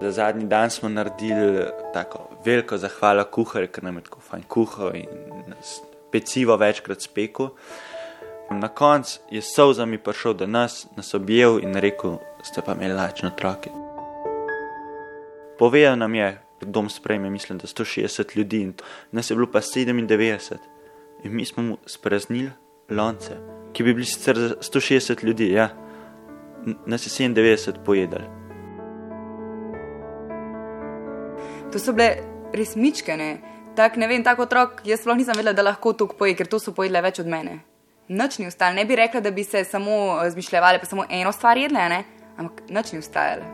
Za zadnji dan smo naredili tako veliko zahvalo kuharju, ker nam je tako fajn kuhal in pecivo večkrat spekel. Na koncu je s solzami prišel do nas, nas objel in rekel, ste pa imeli lačne otroke. Povedal nam je, dom sprejme, mislim, da 160 ljudi in nas je bilo pa 97. In mi smo mu spraznili lonce, ki bi bili sicer za 160 ljudi, ja, nas je 97 pojedali. To so bile resničke, ne. Tak, ne vem, tako otrok, jaz sploh nisem vedela, da lahko to poje, ker to so pojedle več od mene. Noč ni ustalo, ne bi rekla, da bi se samo zmišljale, pa samo eno stvar jedle, ne? ampak noč ni ustajale.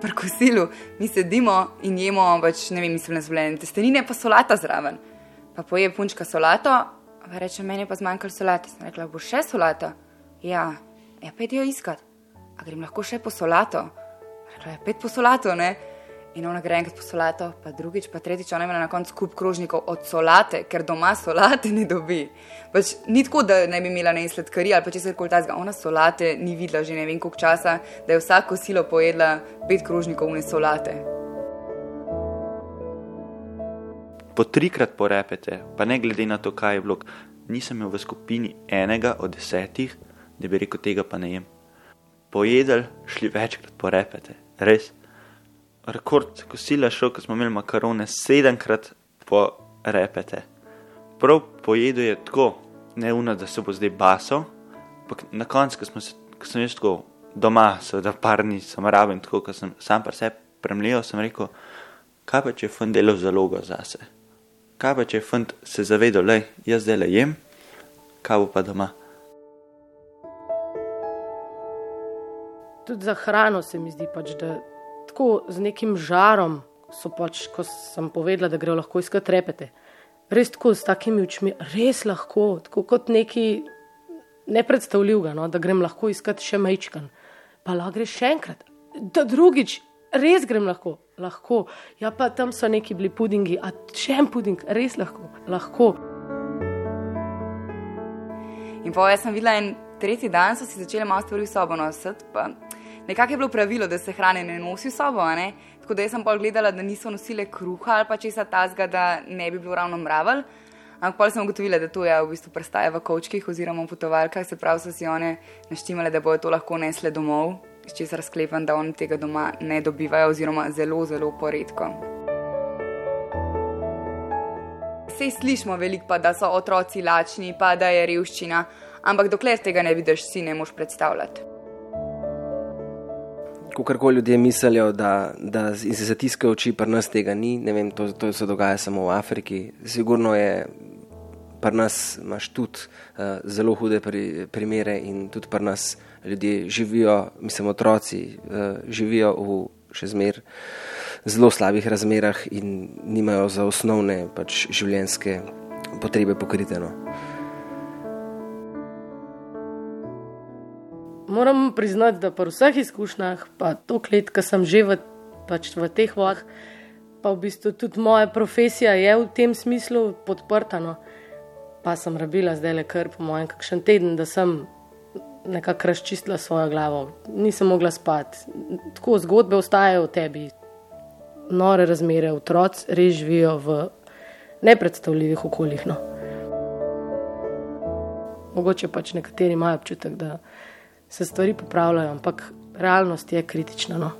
Pri kosilu mi sedimo in jemo, pač, ne vem, mislim, zblejene testenine, pa solata zraven. Pa poje punčka solato, pa reče, meni je pa zmanjkalo solate. Sem rekla, bo še solata? Ja, ja, pet jo iskat. A grem lahko še po solato? Je, pet po solato, ne? In ona gre enkrat po solato, pa drugič, pa tretjič, ona ima na koncu kup krožnikov od solate, ker doma solate ne dobi. Pač ni tako, da ne bi imela ne sladkarija ali pa če se koli tazga. Ona solate ni videla že ne vem koliko časa, da je vsako silo pojedla pet krožnikov ne solate. Po trikrat porepete, pa ne glede na to, kaj je bilo, nisem imel v skupini enega od desetih, da bi rekel tega pa ne jem. Pojedel, šli večkrat porepete, res rekord kosila šel, ko smo imeli makarone sedemkrat po repete. Prav pojedo je tako, ne uno, da se bo zdaj baso, ampak na koncu, ko, ko sem jaz tako doma, seveda par dni sem raven, tako ko sem sam pa se premljal, sem rekel, kaj pa če je fund delal zalogo zase. Kaj pa če je fund se zavedal, le jaz zdaj le jem, kaj bo pa doma. Tudi za hrano se mi zdi pač, da tako z nekim žarom, so pač, ko sem povedala, da grejo lahko iskati repete. Res tako s takimi očmi, res lahko, tako kot neki nepredstavljivega, no, da grem lahko iskati še mečkan. Pa lahko greš še enkrat, da drugič, res grem lahko, lahko. Ja, pa tam so neki bili pudingi, a še en puding, res lahko, lahko. In pa jaz sem videla en tretji dan, so si začeli malo stvari v sobo nositi nekako je bilo pravilo, da se hrane ne nosi sobo. Ne? Tako da sem pa gledala, da niso nosile kruha ali pa česa tazga, da ne bi bilo ravno mravelj. Ampak pa sem ugotovila, da to je v bistvu prestaje v kočkih oziroma v potovalkah, se pravi, so si one naštimale, da bojo to lahko nesle domov, iz česar sklepam, da oni tega doma ne dobivajo oziroma zelo, zelo poredko. Vse slišimo veliko, pa da so otroci lačni, pa da je revščina, ampak dokler tega ne vidiš, si ne moš predstavljati kakorkoli ljudje mislijo, da, da se zatiskajo oči, pa nas tega ni. Vem, to, to se dogaja samo v Afriki. Sigurno je, pa nas imaš tudi uh, zelo hude pri, primere in tudi pri nas ljudje živijo, mislim, otroci uh, živijo v še zmer zelo slabih razmerah in nimajo za osnovne pač, življenjske potrebe pokrite. Moram priznati, da pri vseh izkušnjah, pa to let, ki sem že v, pač v teh vodah, pa v bistvu tudi moja profesija je v tem smislu podprta. No. Pa sem rabila zdaj le kar po mojem kakšen teden, da sem nekako razčistila svojo glavo. Nisem mogla spati. Tako zgodbe ostajajo v tebi. Nore razmere, otroci res živijo v nepredstavljivih okoljih. No. Mogoče pač nekateri imajo občutek, da se stvari popravljajo, ampak realnost je kritična. No?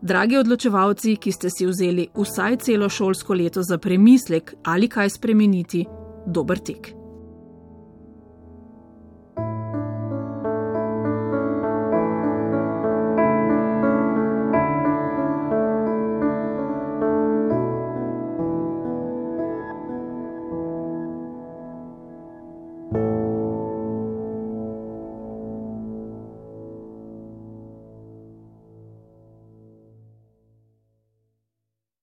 Dragi odločevalci, ki ste si vzeli vsaj celo šolsko leto za premislek ali kaj spremeniti, dober tek.